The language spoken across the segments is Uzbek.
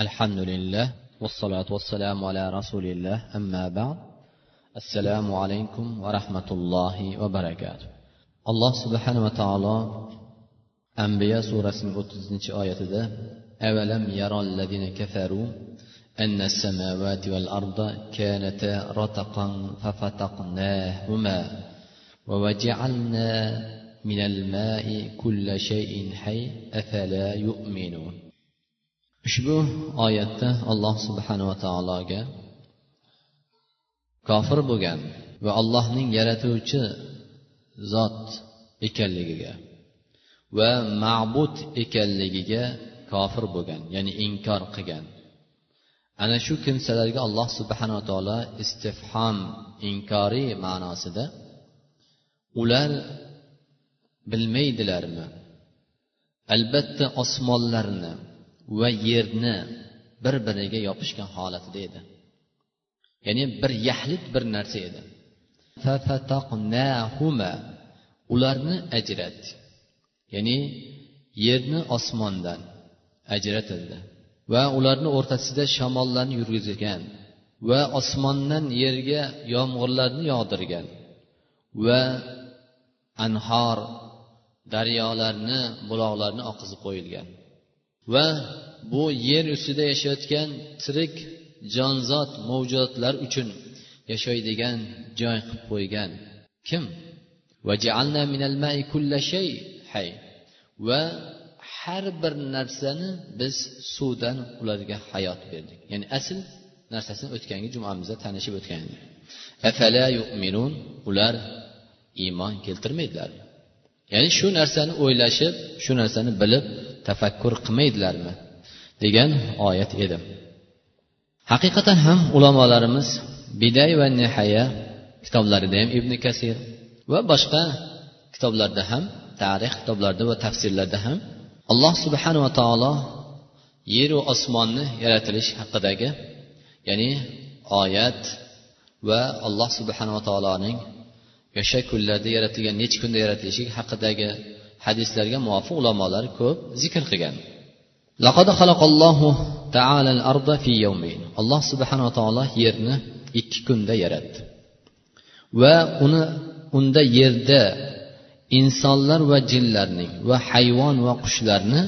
الحمد لله والصلاة والسلام على رسول الله. أما بعد السلام عليكم ورحمة الله وبركاته. alloh subhanava taolo ambiya surasining o'ttizinchi oyatida avalam yarolladina kafaru أن السماوات والأرض كانتا رتقا ففتقناهما ووجعلنا من الماء كل شيء حي أفلا يؤمنون. Ushbu oyatda alloh subhanava taologa kofir bo'lgan va allohning yaratuvchi zot ekanligiga va ma'bud ekanligiga kofir bo'lgan ya'ni inkor qilgan. Ana shu kimsalarga alloh subhanava taolo istifhom inkoriy ma'nosida ular bilmaydilarmi? Albatta osmonlarni va yerni bir biriga yopishgan holatida edi. Ya'ni bir yaxlit bir narsa edi. Ularni ajratdik ya'ni yerni osmondan ajratildi va ularni o'rtasida shamollarni yurgizgan va osmondan yerga yomg'irlarni yog'dirgan va anhor daryolarni buloqlarni oqizib qo'yilgan. Va bu yer ustida yashayotgan tirik jonzot mavjudotlar uchun yashaydigan joy qilib qo'ygan. Kim? Va har bir narsani biz suvdan ularga hayot berdik. Ya'ni asl narsasini o'tgangi jumamizda tanishib o'tgan ular iymon keltirmaydilar. Ya'ni shu narsani o'ylashib shu narsani bilib tafakkur qilmaydilarmi degan oyat edi. Haqiqatan ham ulamolarimiz biday va nihaya kitoblarida ham ibn kasir va boshqa kitoblarda ham tarix kitoblarida va tafsirlarda ham alloh subhanava taolo yeru osmonni yaratilish haqidagi ya'ni oyat va alloh subhanava taoloning yasha kunlarda yaratilgan necha kunda yaratilishi haqidagi hadislarga muvofiq ulamolar ko'p zikr qilgan. Alloh subhanava taolo yerni ikki kunda yaratdi. Va uni unda yerda insonlar va jinlarning va hayvon va qushlarni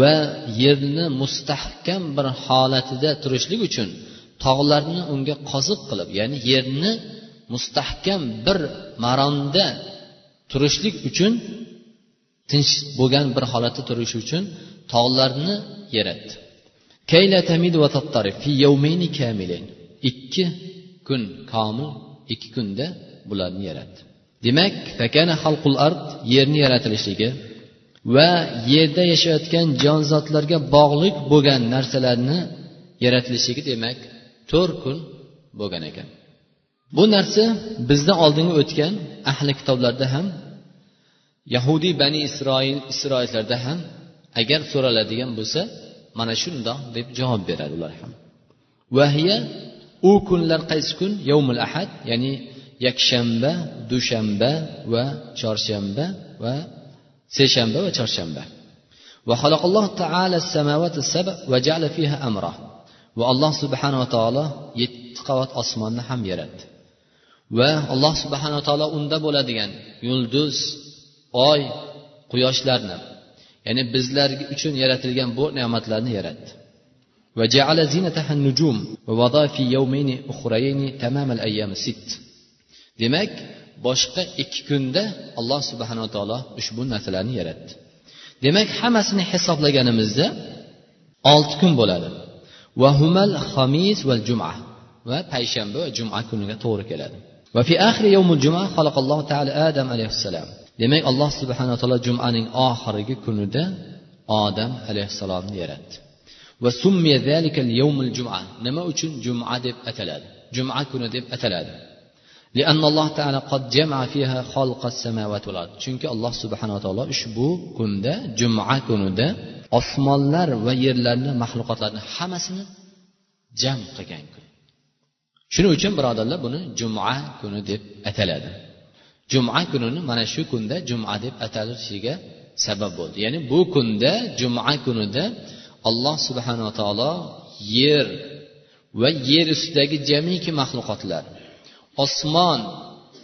va yerni mustahkam bir holatida turishlik uchun tog'larni unga qoziq qilib ya'ni yerni mustahkam bir maronda turishlik uchun tinch bo'lgan bir holatda turishi uchun tog'larni yaratdi. Ikki kun komil ikki kunda bularni yaratdi. Demak fakana xalqul ard yerni yaratilishligi va yerda yashayotgan jonzotlarga bog'liq bo'lgan narsalarni yaratilishligi demak to'rt kun bo'lgan ekan. Bu narsa bizdan oldingi o'tgan ahli kitoblarda ham yahudiy bani isroil isroillarda ham agar so'raladigan bo'lsa mana shundoq deb javob beradi ular ham vahiya u kunlar qaysi kun yovmul ahad ya'ni yakshanba dushanba va chorshanba va seshanba va chorshanba وخلق الله تعالى السماوات السبع وجعل فيها أمره va alloh subhanava taolo yetti qavat osmonni ham yaratdi va alloh subhanava taolo unda bo'ladigan yulduz oy quyoshlarni ya'ni bizlar uchun yaratilgan bu ne'matlarni yaratdi demak boshqa ikki kunda alloh subhanava taolo ushbu narsalarni yaratdi demak hammasini hisoblaganimizda olti kun bo'ladi vahumal hamis va juma va payshanba va juma kuniga to'g'ri keladi وفي آخر يوم الجمعة خلق الله تعالى آدم عليه السلام demak alloh subhanaa taolo jumaning oxirgi kunida odam alayhissalomni yaratdi nima uchun juma deb ataladi juma kuni deb ataladi لأن الله تعالى قد جمع فيها خلق السماوات والأرض chunki alloh subhanava taolo ushbu kunda juma kunida osmonlar va yerlarni maxluqotlarni hammasini jam qilgan kun shuning uchun birodarlar buni juma kuni deb ataladi Juma kunini mana shu kunda juma deb atalishiga sabab bo'ldi. Ya'ni bu kunda juma kunida alloh subhanava taolo yer va yer ustidagi jamiki maxluqotlar osmon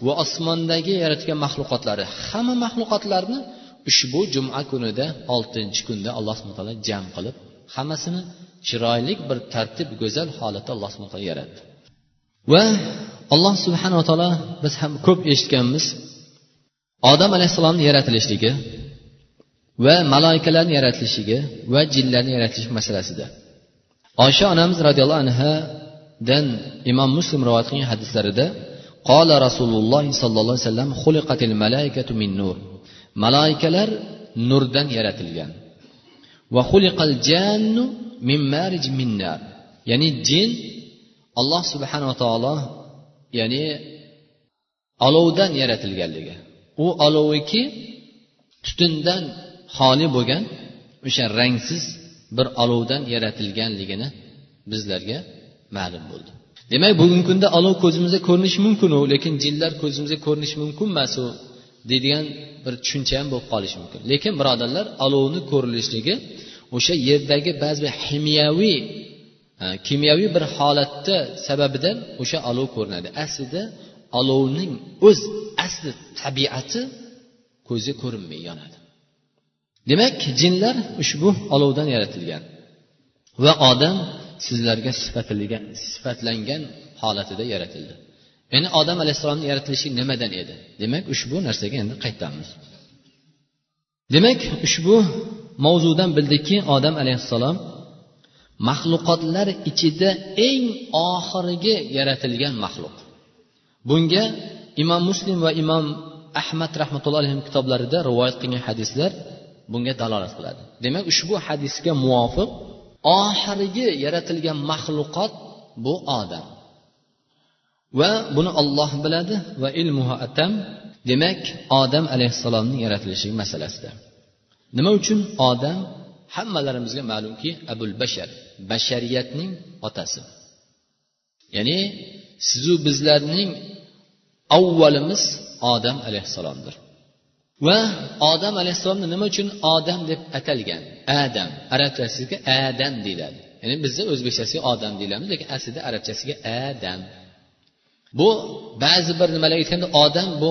va osmondagi yaratgan maxluqotlari hamma maxluqotlarni ushbu juma kunida oltinchi kunda alloh subhana taolo jam qilib hammasini chiroyli bir tartib go'zal holatda alloh subhana taolo yaratdi. Va alloh subhanava taolo biz ham ko'p eshitganmiz. Odam alayhissalomni yaratilishligi va maloikalarni yaratilishligi va jinlarni yaratilish masalasida. Osha onamiz roziyallohu anhadan imom muslim rivoyat qilgan hadislarida qola rasululloh sollallohu alayhi vasallam xuliqatil malaikatu min nur. Maloikalar nurdan yaratilgan. Va xuliqal jannu min marij min nar. Ya'ni jin alloh subhanava taolo ya'ni olovdan yaratilganligi. U oloviki tutundan xoli bo'lgan o'sha rangsiz bir olovdan yaratilganligini bizlarga ma'lum bo'ldi. Demak bugungi kunda olov ko'zimizga ko'rinishi mumkinu lekin jinlar ko'zimizga ko'rinishi mumkin emas u deydigan bir tushuncha ham bo'lib qolishi mumkin. Lekin birodarlar olovni ko'rinishligi o'sha yerdagi ba'zi bir himiyaviy kimyoviy bir holatda sababidan o'sha olov ko'rinadi. Aslida olovning o'z asli tabiati ko'zga ko'rinmay yonadi. Demak jinlar ushbu olovdan yaratilgan va odam sizlarga sifatlangan holatida yaratildi. Endi odam alayhissalomni yaratilishi nimadan edi? Demak ushbu narsaga endi qaytamiz. Demak ushbu mavzudan bildikki odam alayhissalom maxluqotlar ichida eng oxirgi yaratilgan maxluq. Bunga imom muslim va imom ahmad rahmatullohi alayhi kitoblarida rivoyat qilgan hadislar bunga dalolat qiladi. Demak ushbu hadisga muvofiq oxirgi yaratilgan maxluqot bu odam. Va buni olloh biladi va ilmuhu atam demak odam alayhissalomning yaratilishi masalasida. Nima uchun odam hammalarimizga ma'lumki abul bashar bashariyatning otasi. Ya'ni sizu bizlarning avvalimiz odam alayhissalomdir. Va odam alayhissalomni nima uchun odam deb atalgan? Adam. Arabchasiga adam deyiladi. Ya'ni bizda o'zbekchasiga odam deyilamiz lekin aslida arabchasiga adam. Bu ba'zi bir nimalar aytganda odam bu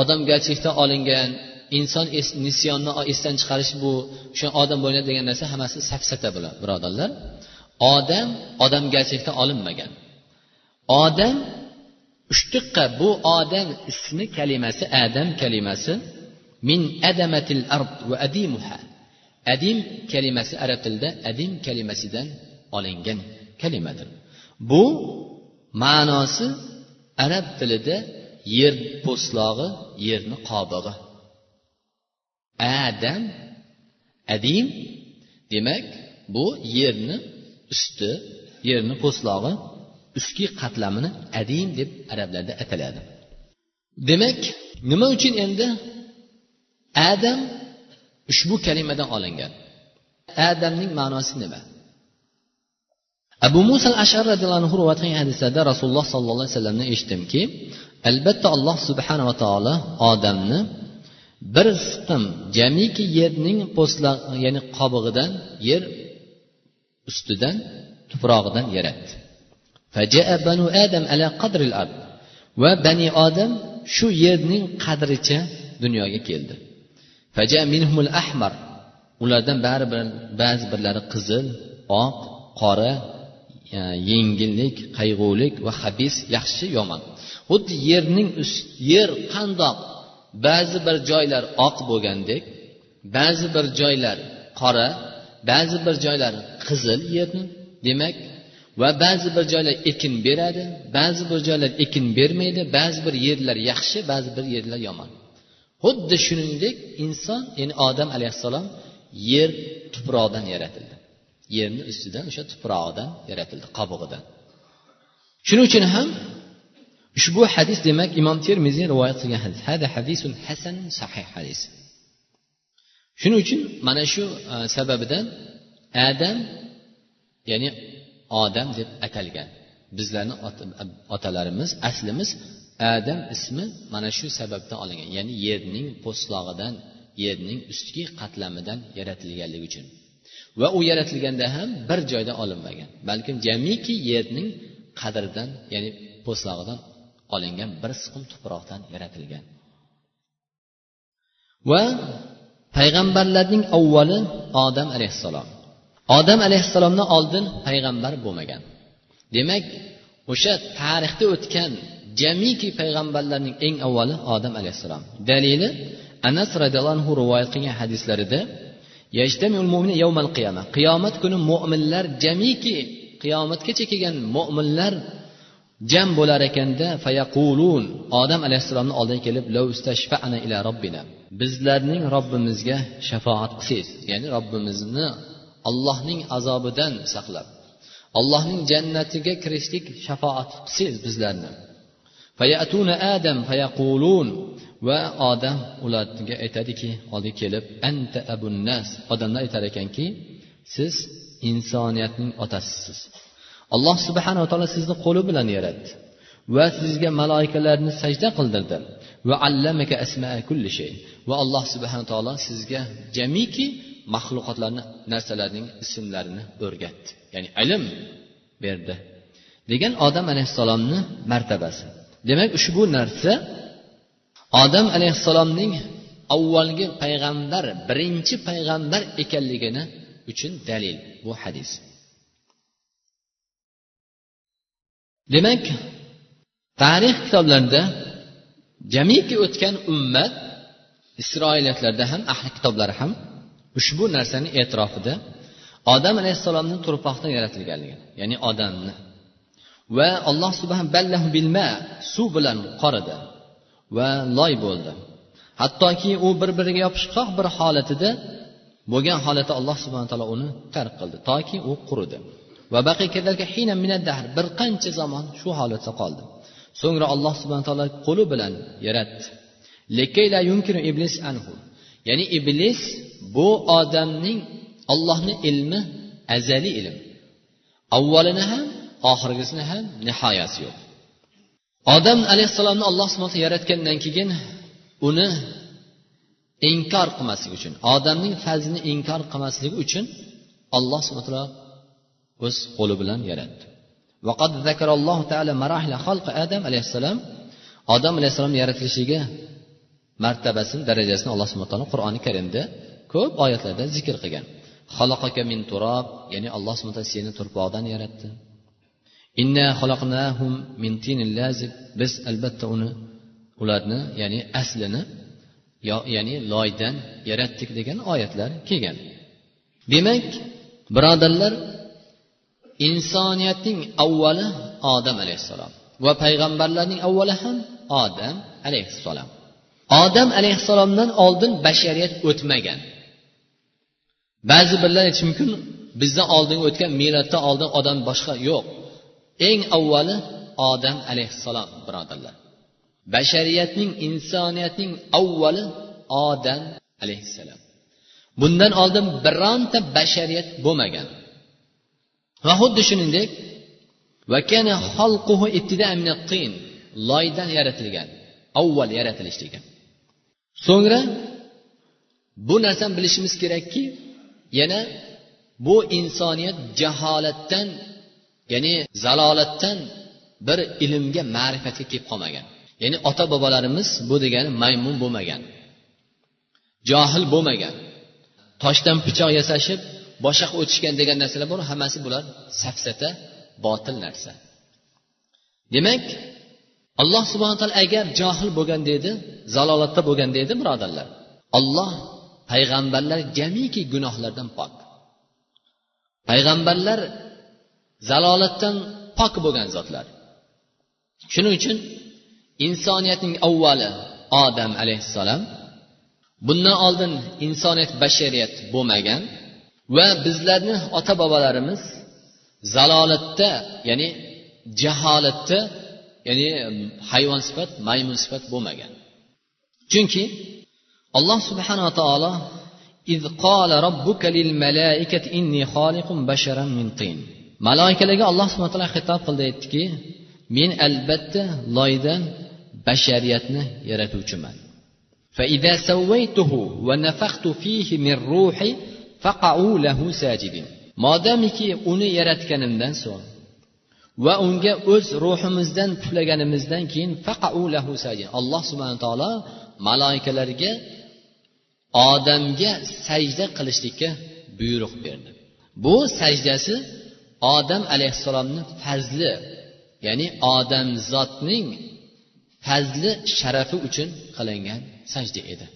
odamgarchilikdan olingan inson nisyonni esdan chiqarish bu o'sha odam bo'ladi degan narsa hammasi safsata bular birodarlar. Odam odamgarchilikdan olinmagan. Odam ushtiqqa bu odam ismi kalimasi adam kalimasi min adamatil ard va adimuha. Adim kalimasi arab tilida adim kalimasidan olingan kalimadir. Bu ma'nosi arab tilida yer po'stlog'i yerni qobig'i. Adam adim demak bu yerni usti yerni po'stlog'i ustki qatlamini adim deb arablarda ataladi. Demak nima uchun endi adam ushbu kalimadan olingan? Adamning ma'nosi nima? Abu muso ashar roziyallohu anhu rivoyat qilgan hadislarda rasululloh sollallohu alayhi vasallamdan eshitdimki albatta alloh subhanava taolo odamni bir siqim jamiki yerning po'stla ya'ni qobig'idan yer ustidan tuprog'idan yaratdi. Banu adam ala qadril ard va bani odam shu yerning qadricha dunyoga keldi. Ahmar ulardan bari bir ba'zi birlari qizil oq qora yengillik qayg'ulik va habis yaxshi yomon. Xuddi yerning yer qandoq ba'zi bir joylar oq bo'lgandek ba'zi bir joylar qora ba'zi bir joylar qizil yerni demak va ba'zi bir joylar ekin beradi ba'zi bir joylar ekin bermaydi ba'zi bir yerlar yaxshi ba'zi bir yerlar yomon. Xuddi shuningdek inson ya'ni odam alayhissalom yer tuproqdan yaratildi. Yerni ustidan o'sha tuprog'idan yaratildi qobig'idan shuning uchun ham ushbu hadis demak imom termiziy rivoyat qilgan hadis. Hada hadisun hasan sahih hadis. Shuning uchun mana shu e, sababidan adam ya'ni odam deb atalgan. Bizlarni otalarimiz aslimiz adam ismi mana shu sababdan olingan. Ya'ni yerning po'stlog'idan yerning ustki qatlamidan yaratilganligi uchun. Va u yaratilganda ham bir joyda olinmagan. Balkim jamiki yerning qadridan ya'ni po'stlog'idan olingan bir siqim tuproqdan yaratilgan. Va payg'ambarlarning avvali odam alayhissalom. Odam alayhissalomdan oldin payg'ambar bo'lmagan. Demak o'sha tarixda o'tgan jamiki payg'ambarlarning eng avvali odam alayhissalom. Dalili anas roziyallohu anhu rivoyat qilgan hadislarida qiyomat kuni mo'minlar jamiki qiyomatgacha kelgan mo'minlar jam bo'lar ekanda fayaqulun. Odam alayhissalomni oldiga kelib ila robbina bizlarning robbimizga shafoat qilsangiz ya'ni robbimizni allohning azobidan saqlab allohning jannatiga kirishlik shafoat qilsangiz bizlarni. Fayatuna adam fayaqulun. Va odam ularga aytadiki oldiga kelib anta abunnas odamlar aytar ekanki siz insoniyatning otasisiz alloh subhanava taolo sizni qo'li bilan yaratdi va sizga maloikalarni sajda qildirdi. Va allamaka asma kulli shay. Va alloh subhana taolo sizga jamiki maxluqotlarni narsalarning ismlarini o'rgatdi. Ya'ni ilm berdi. Degan odam alayhissalomni martabasi. Demak ushbu narsa odam alayhissalomning avvalgi payg'ambar birinchi payg'ambar ekanligini uchun dalil bu hadis. Demak tarix kitoblarida jamiki o'tgan ummat isroiliyatlarda ham ahli kitoblar ham ushbu narsani e'tirofida odam alayhissalomni turpoqdan yaratilganligini ya'ni odamni. Va alloh subhan ballahu bilma suv bilan qoridi va loy bo'ldi. Hattoki u bir biriga yopishqoq bir holatida bo'lgan holatda alloh subhana taolo uni tark qildi toki u quridi. Va bir qancha zamon shu holatda qoldi. So'ngra alloh subhana taolo qo'li bilan yaratdi. Ya'ni iblis bu odamning ollohni ilmi azaliy ilm. Avvalini ham oxirgisini ham nihoyasi yo'q. Odam alayhissalomni alloh subhana yaratgandan keyin uni inkor qilmaslik uchun odamning fazlini inkor qilmasligi uchun alloh subhana taolo o'z qo'li bilan yaratdi. Vaqad zakarallohu taala marahla xalqi adam alayhissalom odam alayhissalomni yaratilishiga martabasini darajasini alloh subhana taolo qur'oni karimda ko'p oyatlarda zikr qilgan. Xaloqaka min turob ya'ni alloh subhana taolo seni turpoqdan yaratdi. Inna xaloqnahum min tinil lazib biz albatta uni ularni ya'ni aslini ya'ni loydan yaratdik degan oyatlar kelgan. Demak birodarlar insoniyatning avvali odam alayhissalom va payg'ambarlarning avvali ham odam alayhissalom. Odam alayhissalomdan oldin bashariyat o'tmagan. Ba'zi birlar aytishi mumkin bizdan oldingi o'tgan miloddan oldin odam boshqa yo'q. Eng avvali odam alayhissalom birodarlar. Bashariyatning insoniyatning avvali odam alayhissalom. Bundan oldin bironta bashariyat bo'lmagan. Va xuddi shuningdek loydan yaratilgan avval yaratilishligan so'ngra bu narsani bilishimiz kerakki yana bu insoniyat jaholatdan ya'ni zalolatdan bir ilmga ma'rifatga kelib qolmagan. Ya'ni ota bobolarimiz bu degani maymun bo'lmagan johil bo'lmagan toshdan pichoq yasashib boshqa o'tishgan degan narsalar bor hammasi bular safsata botil narsa. Demak alloh subhana taolo agar johil bo'lganda edi zalolatda bo'lganda edi birodarlar. Olloh payg'ambarlar jamiki gunohlardan pok. Payg'ambarlar zalolatdan pok bo'lgan zotlar. Shuning uchun insoniyatning avvali odam alayhissalom bundan oldin insoniyat bashariyat bo'lmagan va bizlarni ota bobolarimiz zalolatda ya'ni jaholatda ya'ni hayvon sifat maymun sifat bo'lmagan chunki alloh subhanava taolo إذ قال ربك للملائكة إني خالق بشرا من طين maloikalarga alloh subhana taolo xitob qildi aytdiki men albatta loydan bashariyatni yaratuvchiman فإذا سويته ونفخت فيه من روحي faqau lahu modamiki uni yaratganimdan so'ng va unga o'z ruhimizdan puflaganimizdan keyin lahu alloh subhana taolo maloikalarga odamga sajda qilishlikka buyruq berdi. Bu sajdasi odam alayhissalomni fazli ya'ni odamzodning fazli sharafi uchun qilingan sajda edi.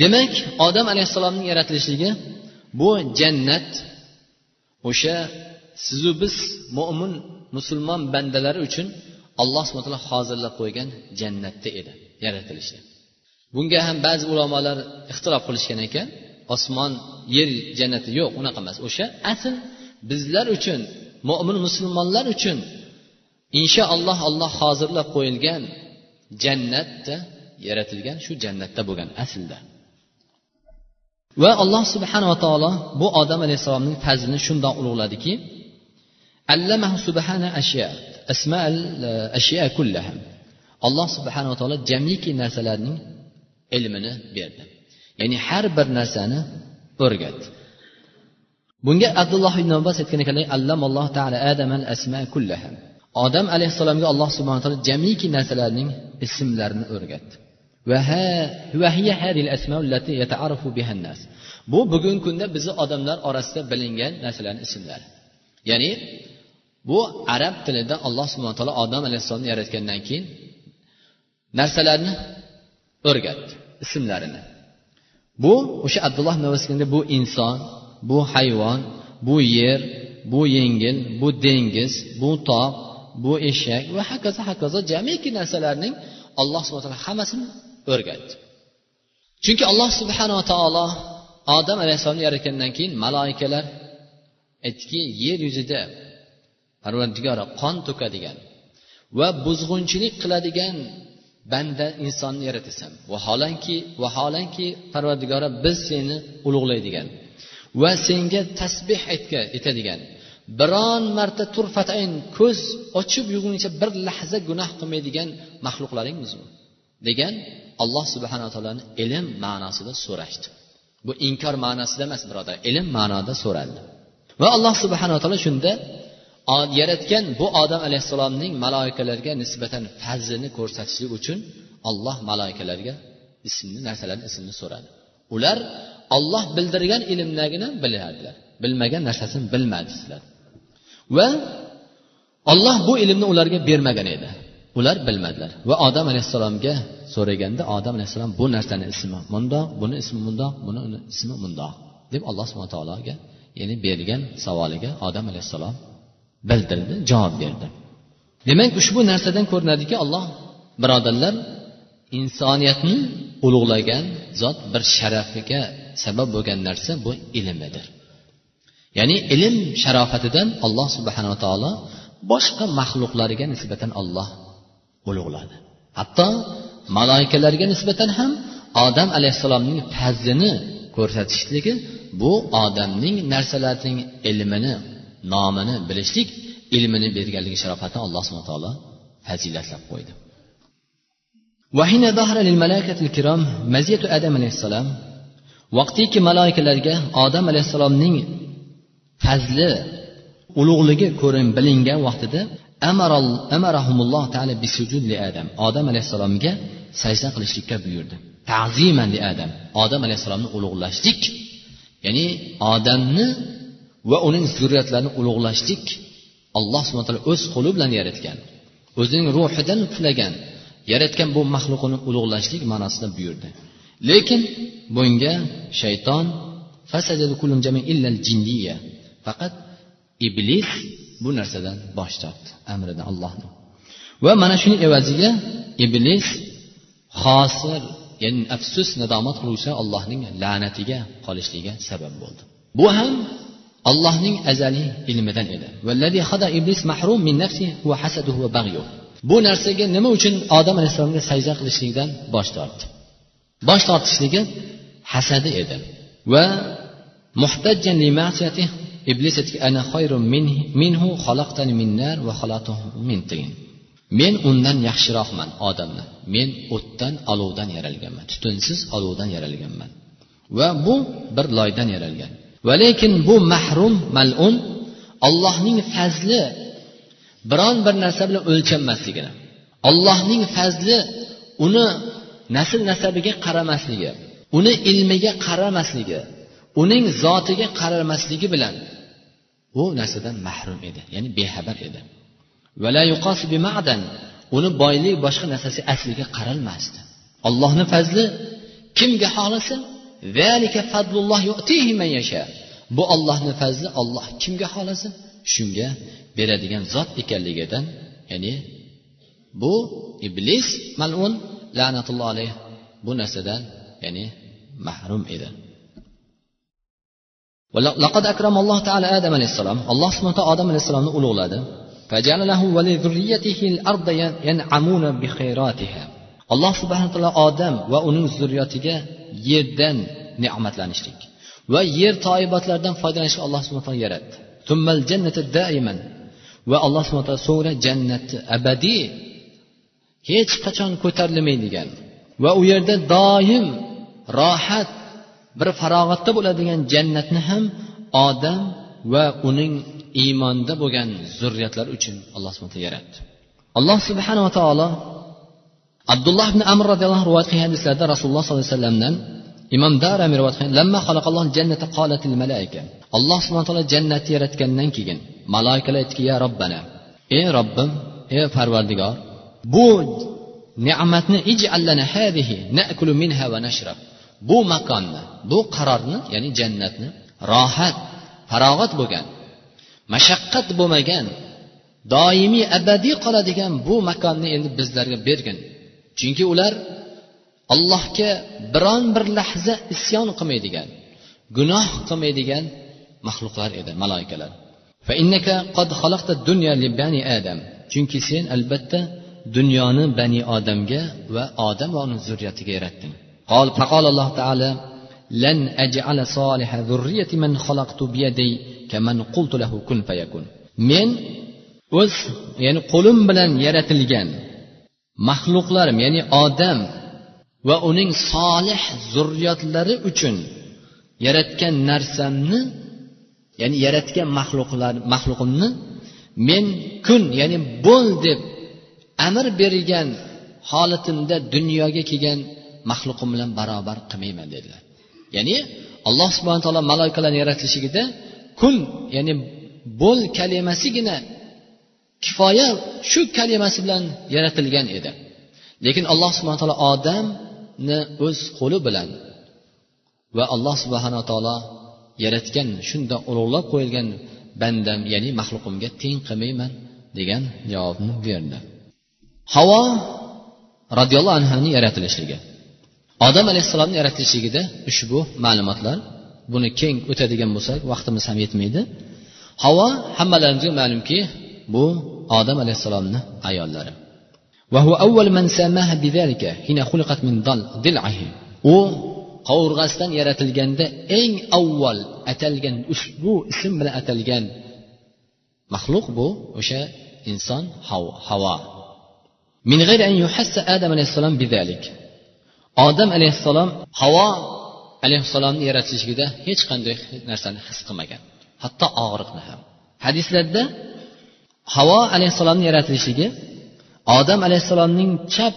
Demak odam alayhissalomning yaratilishligi bu jannat o'sha sizu biz mo'min musulmon bandalari uchun alloh subhana taolo hozirlab qo'ygan jannatda edi yaratilishi bunga ham ba'zi ulamolar ixtilof qilishgan ekan. Osmon yer jannati yo'q unaqa emas. O'sha asl bizlar uchun mo'min musulmonlar uchun inshaalloh alloh hozirlab qo'yilgan jannatda yaratilgan shu jannatda bo'lgan aslda. Va alloh subhanava taolo bu odam alayhissalomning fazlini shundoq ulug'ladiki allamahu subhana ashya al eh, ashya kullaha alloh subhanava taolo jamiki narsalarning ilmini berdi. Ya'ni har bir narsani o'rgatdi. Bunga abdulloh ibn abbos aytgan ekanlar allamalloh taala adamal asma kullaha odam alayhissalomga alloh subhana taolo jamiki narsalarning ismlarini o'rgatdi. Bu bugungi kunda bizni odamlar orasida bilingan narsalarni ismlari ya'ni bu arab tilida alloh subhana taolo odam alayhissalomni yaratgandan keyin narsalarni o'rgatdi ismlarini bu o'sha abdulloh navasganda bu inson bu hayvon bu yer bu yengil bu dengiz bu tog' bu eshak va hokazo hokazo jamiki narsalarning alloh subhana taolo hammasini o'rgatdi. Chunki alloh subhanava taolo odam alayhissalomni yaratgandan keyin maloikalar aytdiki yer yuzida parvardigori qon to'kadigan va buzg'unchilik qiladigan banda insonni yaratasan. Vaholanki vaholanki parvardigora biz seni ulug'laydigan va senga tasbeh aytga etadigan. Biron marta turfatayn ko'z ochib yumguncha bir lahza gunoh qilmaydigan maxluqlaringmizmi degan alloh subhanaa taoloni ilm ma'nosida so'rashdi. Bu inkor ma'nosida emas birodar. Ilm ma'noda so'raldi. Va alloh subhanaa taolo shunda yaratgan bu odam alayhissalomning maloikalarga nisbatan fazlini ko'rsatishlik uchun alloh maloikalarga ismni narsalarni ismini so'radi. Ular olloh bildirgan ilmlargina biladilar bilmagan narsasini bilmadilar va olloh bu ilmni ularga bermagan edi. Ular bilmadilar. Va odam alayhissalomga so'raganda odam alayhissalom bu narsani ismi mundoq buni ismi mundoq buni ismi mundoq deb alloh subhana taologa ya'ni bergan savoliga odam alayhissalom bildirdi javob berdi. Demak ushbu narsadan ko'rinadiki alloh birodarlar insoniyatni ulug'lagan zot bir sharafiga sabab bo'lgan narsa bu ilmidir ya'ni ilm sharofatidan alloh subhanava taolo boshqa maxluqlariga nisbatan olloh ulug'ladi hatto maloikalarga nisbatan ham odam alayhissalomning fazlini ko'rsatishligi bu odamning narsalarning ilmini nomini bilishlik ilmini berganligi sharofatini alloh subhana taolo fazilatlab qo'ydi وحين ظهر للملائكة الكرام مزية آدم عليه السلام vaqtiki maloikalarga odam alayhissalomning fazli ulug'ligi ko'rin bilingan vaqtida amarahumulloh taala bisujud li adam odam alayhissalomga sajda qilishlikka buyurdi. ta'ziman li adam odam alayhissalomni ulug'lashlik. ya'ni odamni va uning zurriyatlarini ulug'lashlik alloh subhana taolo o'z qo'li bilan yaratgan o'zining ruhidan puflagan yaratgan bu maxluqini ulug'lashlik ma'nosida buyurdi. Lekin bunga shayton faqat iblis bu narsadan bosh tortdi amridan allohni va mana shuning evaziga iblis hosir ya'ni afsus nadomat qiluvchi allohning la'natiga qolishligiga sabab bo'ldi. Bu ham allohning azaliy ilmidan edi. Bu narsaga nima uchun odam alayhissalomga sajda qilishlikdan bosh tortdi? Bosh tortishligi hasadi edi. Va iblis iblis ana minhu min nar va min tin. Men undan yaxshiroqman odamdan men o'tdan olovdan yaralganman tutunsiz olovdan yaralganman. Va bu bir loydan yaralgan. Va lekin bu mahrum malun ollohning fazli biron bir narsa bilan o'lchanmasligini ollohning fazli uni nasl nasabiga qaramasligi uni ilmiga qaramasligi uning zotiga qaralmasligi bilan u narsadan mahrum edi ya'ni bexabar edi. Uni boylik boshqa narsasi asliga qaralmasdi. Allohni fazli kimga xohlasa bu ollohni fazli olloh kimga xohlasa shunga beradigan zot ekanligidan ya'ni bu iblis malun la'natulloh alayh bu narsadan ya'ni mahrum edi. laqad akram alloh taala adam alayhissalom. Alloh subhana taolo odam alayhissalomni ulug'ladi. Alloh subhana taolo odam va uning zurriyotiga yerdan ne'matlanishlik va yer toibatlardan foydalanishni alloh subhana taolo yaratdi. Tummal jannati daiman va alloh subhana taolo so'ngra jannatni abadiy hech qachon ko'tarilmaydigan va u yerda doim rohat bir farog'atda bo'ladigan jannatni ham odam va uning iymonda bo'lgan zurriyatlar uchun alloh subhana yaratdi. Alloh subhanava taolo abdulloh ibn amr roziyallohu anhu rivoyat qilgan hadislarda rasululloh sollallohu alayhi vasallamdan imom darami rivoyat qilgan lamma xalaqalloh jannata qolatil malaika. Alloh subhana taolo jannatni yaratgandan keyin maloikalar aytdiki ya robbana ey robbim ey parvardigor bu ne'matni ijallana hadihi nakulu minha va nashrab. Bu makonni bu qarorni ya'ni jannatni rohat farog'at bo'lgan mashaqqat bo'lmagan doimiy abadiy qoladigan bu makonni endi bizlarga bergin. Chunki ular allohga biron bir lahza isyon qilmaydigan gunoh qilmaydigan maxluqlar edi maloikalar chunki sen albatta dunyoni bani odamga va odam va uning zurriyatiga yaratding. قال فقال الله تعالى لن أجعل صالح ذرية من خلقت بيدي كمن قلت له كن فيكون men o'z ya'ni qo'lim bilan yaratilgan maxluqlarim ya'ni odam va uning solih zurriyotlari uchun yaratgan narsamni ya'ni yaratgan maxluqlar maxluqimni men kun ya'ni bo'l deb amr berilgan holatimda dunyoga kelgan maxluqim bilan barobar qilmayman dedilar. Ya'ni alloh subhana taolo maloikalarni yaratilishligida kun ya'ni bo'l kalimasigina kifoya shu kalimasi bilan yaratilgan edi. Lekin alloh subhana taolo odamni o'z qo'li bilan va alloh subhana taolo yaratgan shundoq ulug'lab qo'yilgan bandam ya'ni maxluqimga teng qilmayman degan javobni berdi. Havo roziyallohu anhuni yaratilishligi. Odam alayhissalomni yaratilishligida ushbu ma'lumotlar buni keng o'tadigan bo'lsak vaqtimiz ham yetmaydi. Havo hammalarimizga ma'lumki bu odam alayhissalomni ayollari. U qovurg'asidan yaratilganda eng avval atalgan ushbu ism bilan atalgan maxluq bu o'sha inson havo. Min an yuhassa adam alayhissalom bidalik odam alayhissalom havo alayhissalomni yaratilishligida hech qanday narsani his qilmagan. Hatto og'riqni ham. Hadislarda havo alayhissalomni yaratilishligi odam alayhissalomning chap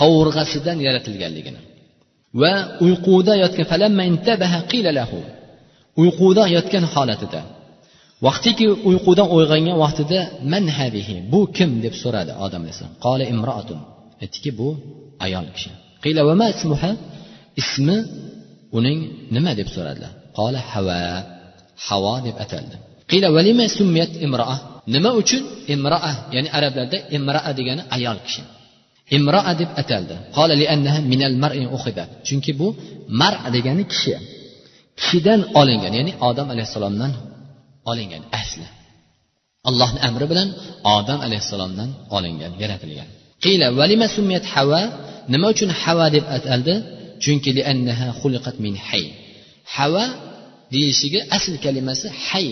qovurg'asidan yaratilganligini va uyquda yotgan uyquda yotgan holatida vaqtiki uyqudan uyg'ongan vaqtida man hadihi bu kim? deb so'radi odam alayhissalom. Qola imroatun aytdiki bu ayol kishi. Qila vama ismuha? Ismi uning nima? deb so'radilar. Qola hava. Havo deb ataldi. Qila valima summiyat imroa nima uchun? Imroa ya'ni arablarda imroa degani ayol kishi. Imroa deb ataldi. Qola liannaha minal mar'i ukhida chunki bu mar degani kishi. Kishidan olingan ya'ni odam alayhissalomdan olingan asli. Allohni amri bilan odam alayhissalomdan olingan yaratilgan. Qila valima summiyat hava nima uchun hava deb ataldi chunki liannaha xuliqat min hay. Hava deyishiga asl kalimasi hay.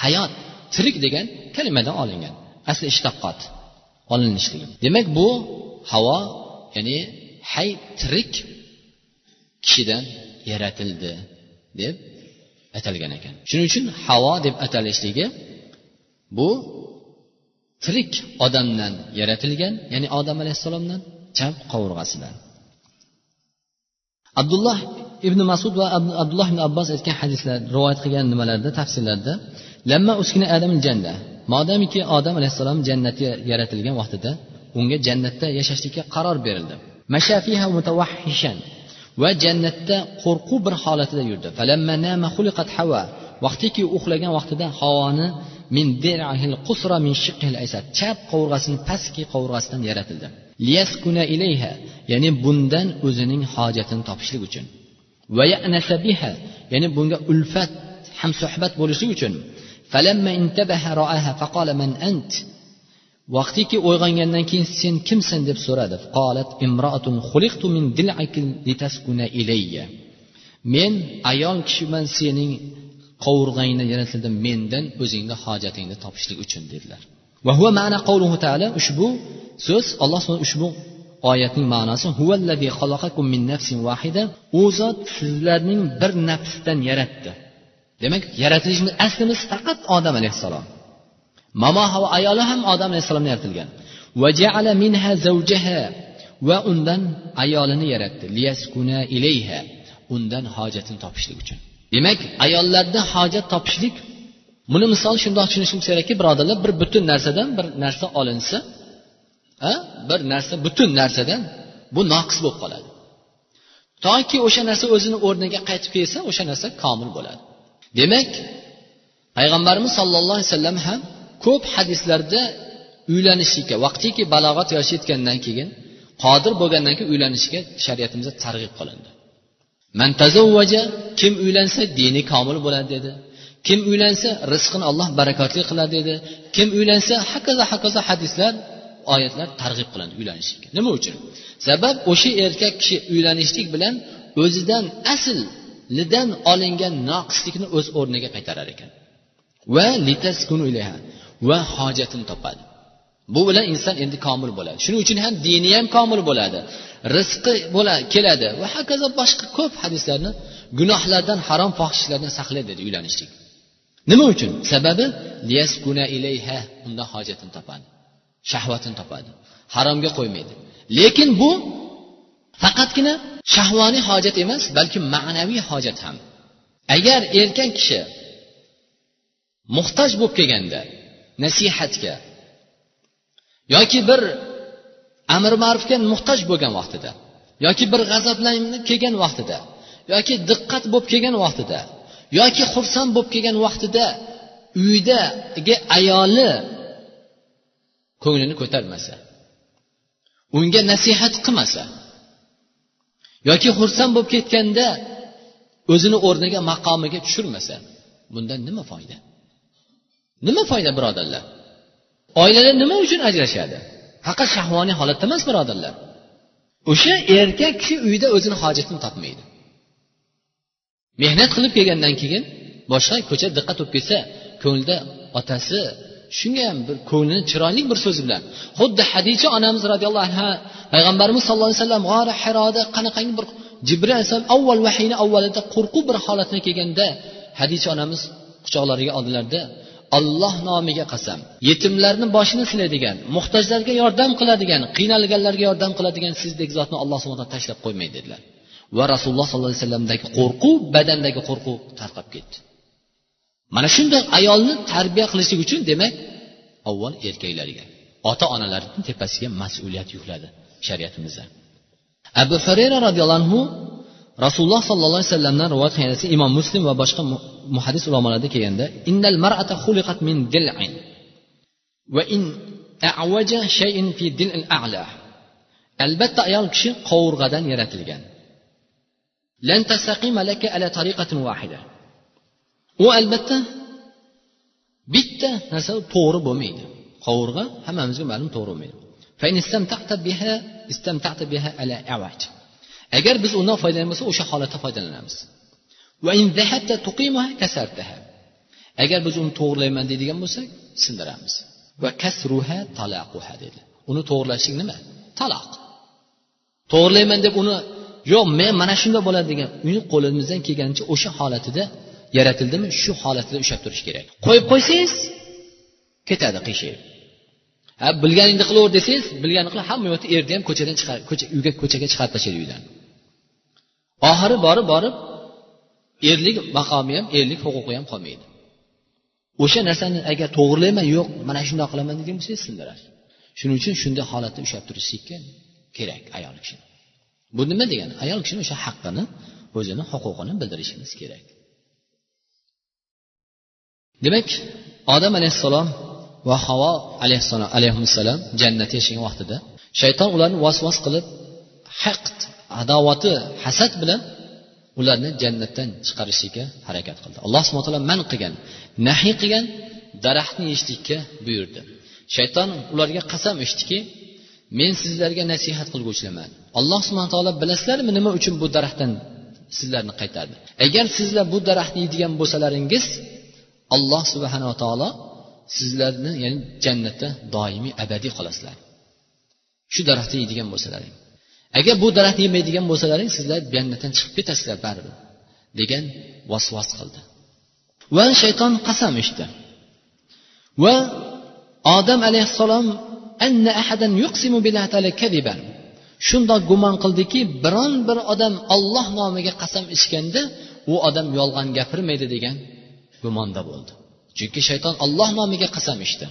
Hayot tirik degan kalimadan olingan. Asli ishtaqqot olinishligi. Demak bu havo ya'ni hay tirik kishidan yaratildi deb atalgan ekan. Shuning uchun havo deb atalishligi bu tirik odamdan yaratilgan ya'ni odam alayhissalomdan chap qovurg'asidan. Abdulloh ibn masud va abdulloh ibn abbos aytgan hadislar rivoyat qilgan nimalarda tafsirlarda lamma uskina adam janna modamiki odam alayhissalom jannatga yaratilgan vaqtida unga jannatda yashashlikka qaror berildi mashafiha mutavahhishan va jannatda qo'rquv bir holatida yurdi. Falamma nama xuliqat hava vaqtiki uxlagan vaqtida havoni min qusra min chap qovurg'asini pastki qovurg'asidan yaratildi. Liyaskuna ilayha ya'ni bundan o'zining hojatini topishlik uchun. Va biha ya'ni bunga ulfat hamsuhbat bo'lishlik uchun. Falamma intabaha ra'aha faqala man ant? Vaqtiki uyg'ongandan keyin sen kimsan? deb so'radi. Qolat imroatun xuliqtu min litaskuna ilayya. Men ayol kishiman sening qovurg'angni yaratildim mendan o'zingni hojatingni topishlik uchun dedilar. Va huva ma'na qavluhu taala ushbu so'z alloh ushbu oyatning ma'nosi min nafsin wahida u zot sizlarning bir nafsdan yaratdi. Demak yaratilishimiz aslimiz faqat odam alayhissalom. Momo va ayoli ham odam alayhissalomdan yaratilgan. Minha zavjaha va undan ayolini yaratdi. Liyaskuna ilayha undan hojatini topishlik uchun. Demak ayollarda hojat topishlik buni misol shundoq tushunishimiz kerakki birodarlar bir butun narsadan bir narsa olinsa bir narsa butun narsadan bu noqis bo'lib qoladi. Toki o'sha narsa o'zini o'rniga qaytib kelsa o'sha narsa komil bo'ladi. Demak payg'ambarimiz sollallohu alayhi vasallam ham ko'p hadislarda uylanishlikka vaqtiki balog'at yoshi yetgandan keyin qodir bo'lgandan keyin uylanishga shariatimizda targ'ib qilindi. Man tazavvaja kim uylansa dini komil bo'ladi dedi. Kim uylansa rizqini alloh barakotli qiladi dedi. Kim uylansa hakazo hakazo hadislar oyatlar targ'ib qiladi uylanishlikka. Nima uchun? Sabab o'sha erkak kishi uylanishlik bilan o'zidan aslidan olingan noqislikni o'z o'rniga qaytarar ekan. Va va hojatini topadi. Bu bilan inson endi komil bo'ladi. Shuning uchun ham dini ham komil bo'ladi. Rizqi bo'la keladi. Va hokazo boshqa ko'p hadislarni gunohlardan harom fohishlardan saqlaydi dedi uylanishlik. Nima uchun? Sababi liyaskuna ilayha undan hojatini topadi shahvatini topadi haromga qo'ymaydi. Lekin bu faqatgina shahvoniy hojat emas balki ma'naviy hojat ham. Agar erkak kishi muhtoj bo'lib kelganda nasihatga yoki bir amr ma'rufga muhtoj bo'lgan vaqtida yoki bir g'azablanib kelgan vaqtida yoki diqqat bo'lib kelgan vaqtida yoki xursand bo'lib kelgan vaqtida uydagi ayoli ko'nglini ko'tarmasa unga nasihat qilmasa yoki xursand bo'lib ketganda o'zini o'rniga maqomiga tushirmasa bundan nima foyda? Nima foyda birodarlar? Oilalar nima uchun ajrashadi? Faqat shahvoniy holatda emas birodarlar. O'sha erkak kishi uyda o'zini hojatini topmaydi. Mehnat qilib kelgandan keyin boshqa ko'cha diqqat bo'lib ketsa ko'nglida otasi shunga ham bir ko'nglini chiroyli bir so'zi bilan xuddi hadicha onamiz roziyallohu anhu payg'ambarimiz sallallohu alayhi vasallam g'ori haroda qanaqangi bir jibril alayhissalom avval vahiyni avvalida qo'rquv bir holatga kelganda hadicha onamiz quchoqlariga oldilarda olloh nomiga qasam yetimlarni boshini silaydigan muhtojlarga yordam qiladigan qiynalganlarga yordam qiladigan sizdek zotni alloh subhana tashlab qo'ymaydi dedilar. Va rasululloh sollallohu alayhi vasallamdagi qo'rquv badandagi qo'rquv tarqab ketdi. Mana shunday ayolni tarbiya qilishlik uchun demak avval erkaklarga ota onalarni tepasiga mas'uliyat yukladi shariatimizda. Abu hurayra roziyallohu anhu rasululloh sollallohu alayhi vasallamdan rivoyat qilgan imom muslim va boshqa muhaddis ulamolarda kelganda innal mar'ata xuliqat min dil'in va in a'waja shay'in fi dil'il a'la albatta ayol kishi qovurg'adan yaratilgan lan tastaqima laka ala tariqatin wahida u albatta bitta narsa to'g'ri bo'lmaydi qovurg'a hammamizga ma'lum to'g'ri bo'lmaydi agar biz undan foydalangan bo'lsak o'sha holatda foydalanamiz agar biz uni to'g'irlayman deydigan bo'lsak sindiramiz. Va kasruha talaquha dedi. Uni to'g'irlashlik nima? Taloq to'g'irlayman deb uni yo'q men mana shunday bo'ladi degan uni qo'limizdan kelganicha o'sha holatida yaratildimi? Shu holatida ushlab turish kerak. Qo'yib qo'ysangiz ketadi qiyshayib. Ha bilganingni qilaver desangiz bilganini qilib hamma yoqda erni ham ko'chadan chiqar ko'cha uyga ko'chaga chiqarib tashlaydi uydan. Oxiri borib borib erlik maqomi ham erlik huquqi ham qolmaydi. O'sha narsani agar to'g'rilayman yo'q mana shundoq qilaman degan bo'lsangiz sindirasiz. Shuning uchun shunday holatda ushlab turishlikka kerak ayol kishini. Bu nima degani? Ayol kishini o'sha haqqini o'zini huquqini bildirishimiz kerak. Demak odam alayhissalom va havo alayhissalom alayhissalom jannatda yashagan vaqtida shayton ularni vasvas qilib haqd adovati hasad bilan ularni jannatdan chiqarishlikka harakat qildi. Alloh subhana taolo man qilgan nahiy qilgan daraxtni yeyishlikka buyurdi. Shayton ularga qasam ichdiki men sizlarga nasihat qilguvchilarman alloh subhana taolo bilasizlarmi nima uchun bu daraxtdan sizlarni qaytardi? Agar sizlar bu daraxtni yeydigan bo'lsalaringiz alloh subhanava taolo sizlarni ya'ni jannatda doimiy abadiy qolasizlar. Shu daraxtni yeydigan bo'lsalaring. Agar bu daraxtni yemaydigan bo'lsalaring sizlar jannatdan chiqib ketasizlar baribir degan vasvas qildi. Va shayton qasam ichdi. Va odam alayhissalom shundoq gumon qildiki biron bir odam olloh nomiga qasam ichganda u odam yolg'on gapirmaydi degan gumonda bo'ldi. Chunki shayton olloh nomiga qasam ichdi.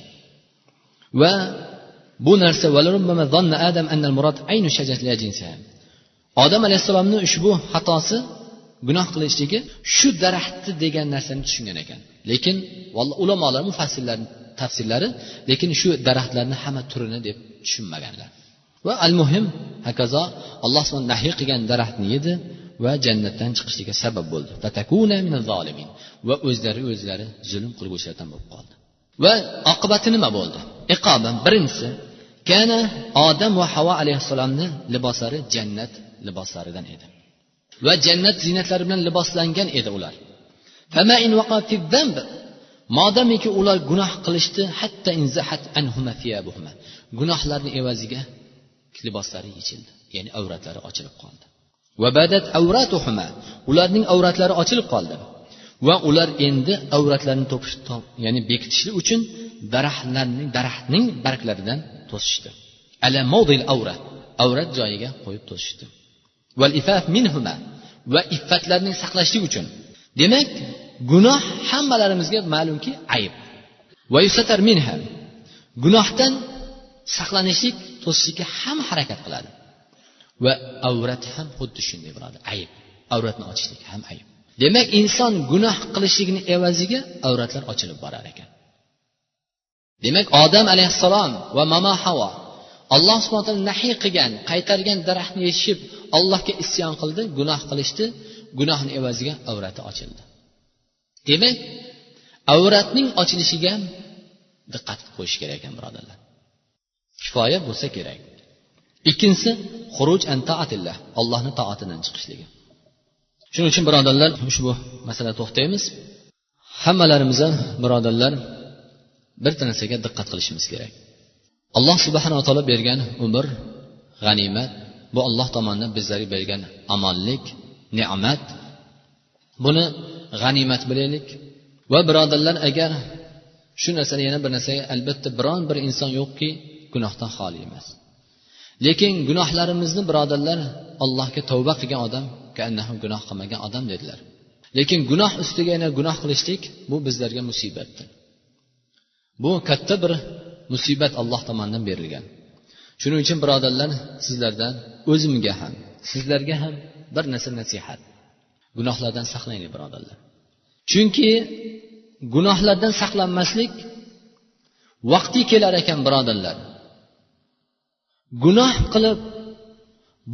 Va bu narsa odam alayhissalomni ushbu xatosi gunoh qilishligi shu daraxtni degan narsani tushungan ekan. Lekin ulamolar mufassirlar tafsirlari lekin shu daraxtlarni hamma turini deb tushunmaganlar. Va al muhim hakazo alloh subhan nahiy qilgan daraxtni yedi va jannatdan chiqishligiga sabab bo'ldi. Va o'zlari o'zlari zulm qilguvchilardan bo'lib qoldi. Va oqibati nima bo'ldi? Iqoba birinchisi kana odam va havo alayhissalomni liboslari jannat liboslaridan edi. Va jannat ziynatlari bilan liboslangan edi ular. Modomiki ular gunoh qilishdi hatta inzahat anhuma fiyabuhuma gunohlarni evaziga liboslari yechildi ya'ni avratlari ochilib qoldi. Ularning avratlari ochilib qoldi. Va ular endi avratlarini to'pish ya'ni bekitishlik uchun daraxtlarning daraxtning barglaridan to'sishdi. Ala avra avrat joyiga qo'yib to'sishdi. Va iffatlarning saqlashlik uchun. Demak gunoh hammalarimizga ma'lumki ayb. Gunohdan saqlanishlik to'sishlikka ham harakat qiladi. Va avrat ham xuddi shunday bo'ladi ayb. Avratni ochishlik ham ayb. Demak inson gunoh qilishligini evaziga avratlar ochilib borar ekan. Demak odam alayhissalom va mamo havo alloh subhana taolo nahiy qilgan qaytargan daraxtni yechishib allohga isyon qildi gunoh qilishdi gunohni evaziga avrati ochildi. Demak avratning ochilishiga ham diqqat qo'yish kerak ekan birodarlar. Kifoya bo'lsa kerak. Ikkinchisi xuruj an taatillah allohni toatidan chiqishligi. Shuning uchun birodarlar ushbu masalada to'xtaymiz. Hammalarimiz ham birodarlar bir narsaga diqqat qilishimiz kerak. Alloh subhanava taolo bergan umr g'animat bu alloh tomonidan bizlarga bergan amonlik ne'mat. Buni g'animat bilaylik va birodarlar agar shu narsani yana bir narsaga albatta biron bir inson yo'qki gunohdan xoli emas. Lekin gunohlarimizni birodarlar allohga tavba qilgan odam gunoh qilmagan odam dedilar. Lekin gunoh ustiga yana gunoh qilishlik bu bizlarga musibatdir. Bu katta bir musibat alloh tomonidan berilgan. Shuning uchun birodarlar sizlardan o'zimga ham sizlarga ham bir narsa nasihat. Gunohlardan saqlanglar birodarlar. Chunki gunohlardan saqlanmaslik vaqti kelar ekan birodarlar. Gunoh qilib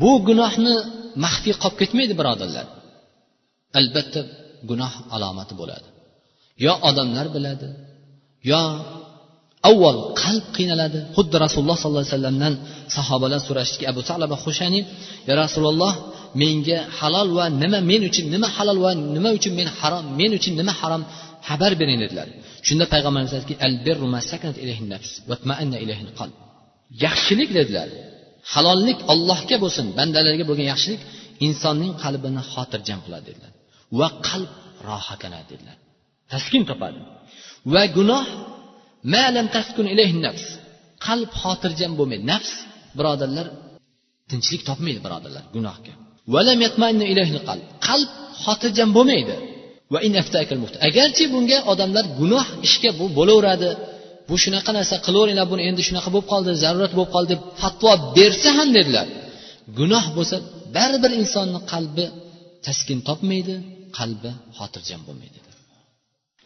bu gunohni maxfiy qolib ketmaydi birodarlar. Albatta gunoh alomati bo'ladi. Yo odamlar biladi yo avval qalb qiynaladi. Xuddi rasululloh sollallohu alayhi vasallamdan sahobalar so'rashdiki abu talaba xushani ya rasululloh menga halol va nima men uchun nima halol va nima uchun men harom men uchun nima harom xabar bering dedilar. Shunda payg'ambarimiz aytdiki yaxshilik dedilar. Halollik ollohga bo'lsin bandalarga bo'lgan yaxshilik insonning qalbini xotirjam qiladi dedilar. Va qalb rohatlanadi dedilar. Taskin topadi. Va gunoh nafs. Qalb xotirjam bo'lmaydi. Nafs birodarlar tinchlik topmaydi birodarlar gunohga. Qalb. Xotirjam bo'lmaydi. Agarchi bunga odamlar gunoh ishga bu bo'laveradi bu shunaqa narsa qilaveringlar buni endi shunaqa bo'lib qoldi zarurat bo'lib qoldi deb fatvo bersa ham dedilar. Gunoh bo'lsa baribir insonni qalbi taskin topmaydi qalbi xotirjam bo'lmaydi.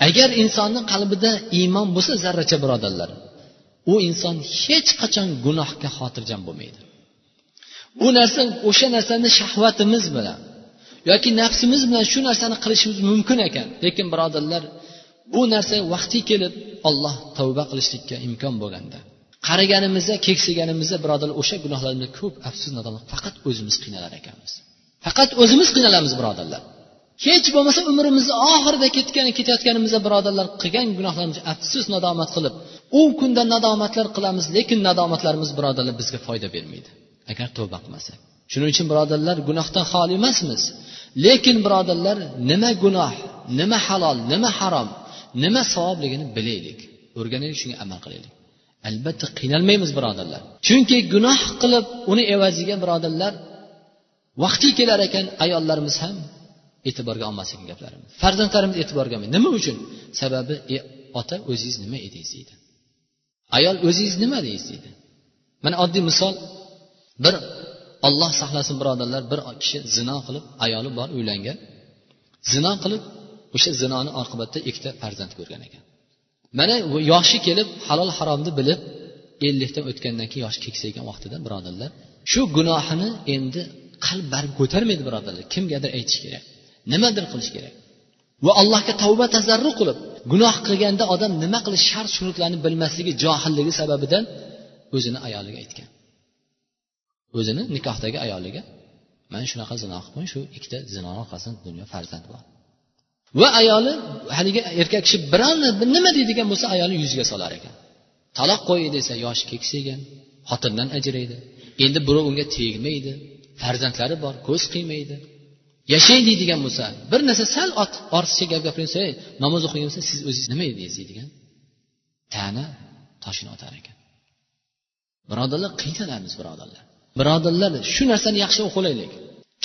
Agar insonni qalbida iymon bo'lsa zarracha birodarlar u inson hech qachon gunohga xotirjam bo'lmaydi. U narsa o'sha narsani shahvatimiz bilan yoki nafsimiz bilan shu narsani qilishimiz mumkin ekan. Lekin birodarlar bu narsa vaqti kelib olloh tavba qilishlikka imkon bo'lganda qariganimizda keksiganimizda birodarlar o'sha gunohlarimizda ko'p afsus nodonlik faqat o'zimiz qiynalar ekanmiz. Faqat o'zimiz qiynalamiz birodarlar. Hech bo'lmasa umrimizni oxirida ketgan ketayotganimizda birodarlar qilgan gunohlarimizni afsus nadomat qilib u kunda nadomatlar qilamiz lekin nadomatlarimiz birodarlar bizga foyda bermaydi. Agar tavba qilmasak shuning uchun birodarlar gunohdan xoli emasmiz. Lekin birodarlar nima gunoh nima halol nima harom nima savobligini bilaylik o'rganaylik shunga amal qilaylik. Albatta qiynalmaymiz birodarlar. Chunki gunoh qilib uni evaziga birodarlar vaqti kelar ekan ayollarimiz ham e'tiborga olmas gaplarim farzandlarimiz e'tiborga olmaydi. Nima uchun? Sababi e, ota o'zingiz nima edingiz deydi. Ayol o'zingiz nima deysiz deydi. Mana oddiy misol. Bir olloh saqlasin birodarlar. Bir kishi zino qilib ayoli bor uylangan. Zino qilib o'sha zinoni oqibatida ikkita farzand ko'rgan ekan. Mana yoshi kelib halol haromni bilib ellikdan o'tgandan keyin yoshi keksaygan vaqtida birodarlar shu gunohini endi qalb baribir ko'tarmaydi birodarlar. Kimgadir aytish kerak. Nimadir qilish kerak. Va allohga tavba tazarru qilib gunoh qilganda odam nima qilish shart shurutlarni bilmasligi johilligi sababidan o'zini ayoliga aytgan. O'zini nikohdagi ayoliga man shunaqa zino qilibman shu ikkita zinoni orqasidan dunyo farzand bor. Va ayoli haligi erkak kishi biron nima deydigan bo'lsa ayoli yuziga solar ekan. Taloq qo'y desa yoshi keksaygan xotindan ajraydi. Endi birov unga tegmaydi farzandlari bor ko'z qiymaydi. Yashay deydigan bo'lsa bir narsa sal ortiqcha gap gapirsa namoz o'qigan bo'lsa siz o'zingiz nima edingiz deydigan. Tana toshini otar ekan. Birodarlar qiynalamiz birodarlar. Birodarlar shu narsani yaxshi o'qilaylik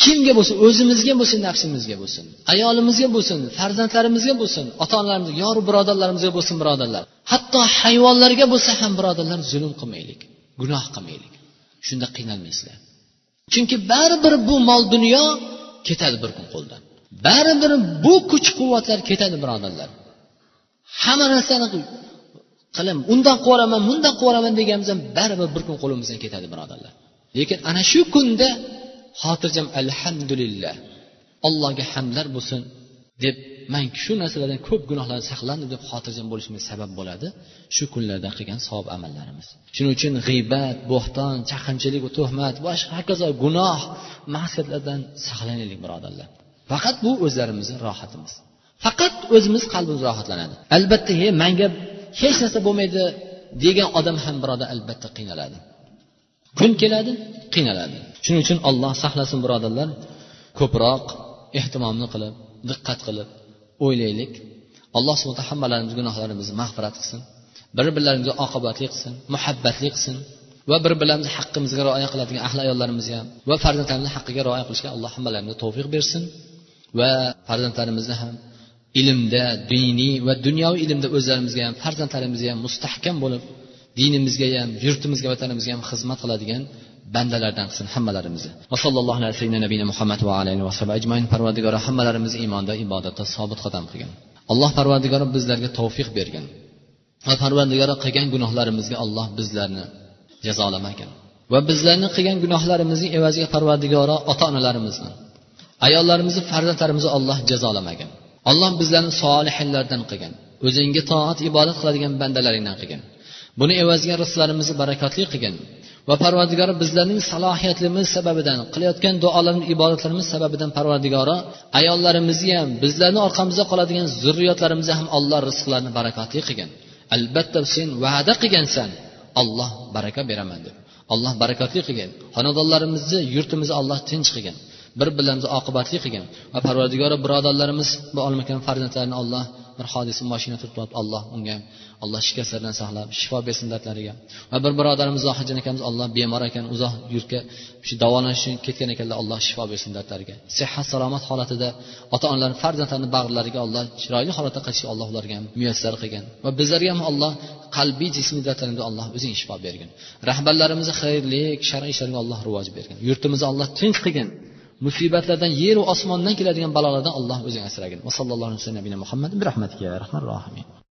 kimga bo'lsin o'zimizga bo'lsin nafsimizga bo'lsin ayolimizga bo'lsin farzandlarimizga bo'lsin ota onalarimizga yoru birodarlarimizga bo'lsin birodarlar. Hatto hayvonlarga bo'lsa ham birodarlar zulm qilmaylik gunoh qilmaylik. Shunda qiynalmaysizlar. Chunki baribir bu mol dunyo ketadi bir kun qo'ldan baribir bu kuch quvvatlar ketadi birodarlar. Hamma narsani qilim undan qilib yuboraman bundan qilib yuboraman deganimiz ham baribir bir kun qo'limizdan ketadi birodarlar. Lekin ana shu kunda xotirjam alhamdulillah allohga hamdlar bo'lsin deb man shu narsalardan ko'p gunohlardan saqlandim deb xotirjam bo'lishimga sabab bo'ladi. Shu kunlarda qilgan savob amallarimiz. Shuning uchun g'iybat bo'xton chaqimchilik va tuhmat boshqa hokazo gunoh ma'siyatlardan saqlanaylik birodarlar. Faqat bu o'zlarimizni rohatimiz. Faqat o'zimiz qalbimiz rohatlanadi. Albatta he manga hech narsa bo'lmaydi degan odam ham birodar albatta qiynaladi. Kun keladi qiynaladi. Shuning uchun olloh saqlasin birodarlar. Ko'proq ehtimomni qilib diqqat qilib o'ylaylik. Alloh subhana hammalarimiz gunohlarimizni mag'firat qilsin. Bir birlarimizga oqibatli qilsin muhabbatli qilsin va bir birlarimizni haqqimizga rioya qiladigan ahli ayollarimizni ham va farzandlarimizni haqqiga rioya qilishga alloh hammalarimizga tavfiq bersin va farzandlarimizni ham ilmda diniy va dunyoviy ilmda o'zlarimizga ham farzandlarimizga ham mustahkam bo'lib dinimizga ham yurtimizga vatanimizga ham xizmat qiladigan bandalardan qilsin hammalarimizni. Va sallallohu alayhi nabiyina muhammad va alayhi va ajmain. Parvardigori hammalarimizni iymonda ibodatda sobit qadam qilgan alloh parvardigori bizlarga tavfiq bergan va parvardigori qilgan gunohlarimizga alloh bizlarni jazolamagan va bizlarni qilgan gunohlarimizni evaziga parvardigori ota onalarimizni ayollarimizni farzandlarimizni olloh jazolamagan alloh bizlarni solihinlardan qilgan o'zingga toat ibodat qiladigan bandalaringdan qilgan buni evaziga rizqlarimizni barakotli qilgin. Va parvardigori bizlarning salohiyatlarimiz sababidan qilayotgan duolarimiz ibodatlarimiz sababidan parvardigori ayollarimizni ham bizlarni orqamizda qoladigan zurriyotlarimizni ham alloh rizqlarini barakotli qilgin. Albatta sen va'da qilgansan. Alloh baraka beraman deb. Alloh barakotli qilgin. Xonadonlarimizni yurtimizni alloh tinch qilgin. Bir birlarimizni oqibatli qilgin. Va parvardigori birodarlarimiz bu olmakan farzandlarini alloh bir hodisa mashina turib alloh unga alloh shikastlardan saqlab shifo bersin dardlariga. Va bir birodarimiz zohidjon akamiz alloh bemor ekan uzoq yurtga shu davolanish uchun ketgan ekanlar alloh shifo bersin dardlariga. Sihat salomat holatida ota onalar farzandlarini bag'rlariga alloh chiroyli holatda qaytishga alloh ularga muyassar qilgan. Va bizlarga ham alloh qalbiy jismiy dardlarimizga alloh o'zing shifo bergin. Rahbarlarimizni xayrlik shar'iy ishlarga alloh rivoj bergin. Yurtimizni alloh tinch qilgin. Musibatlardan yeru osmondan keladigan balolardan alloh o'zing asragin. Va sallallohu alayhi vasallam muhammad bi rahmatika ya rahmanir rohimin.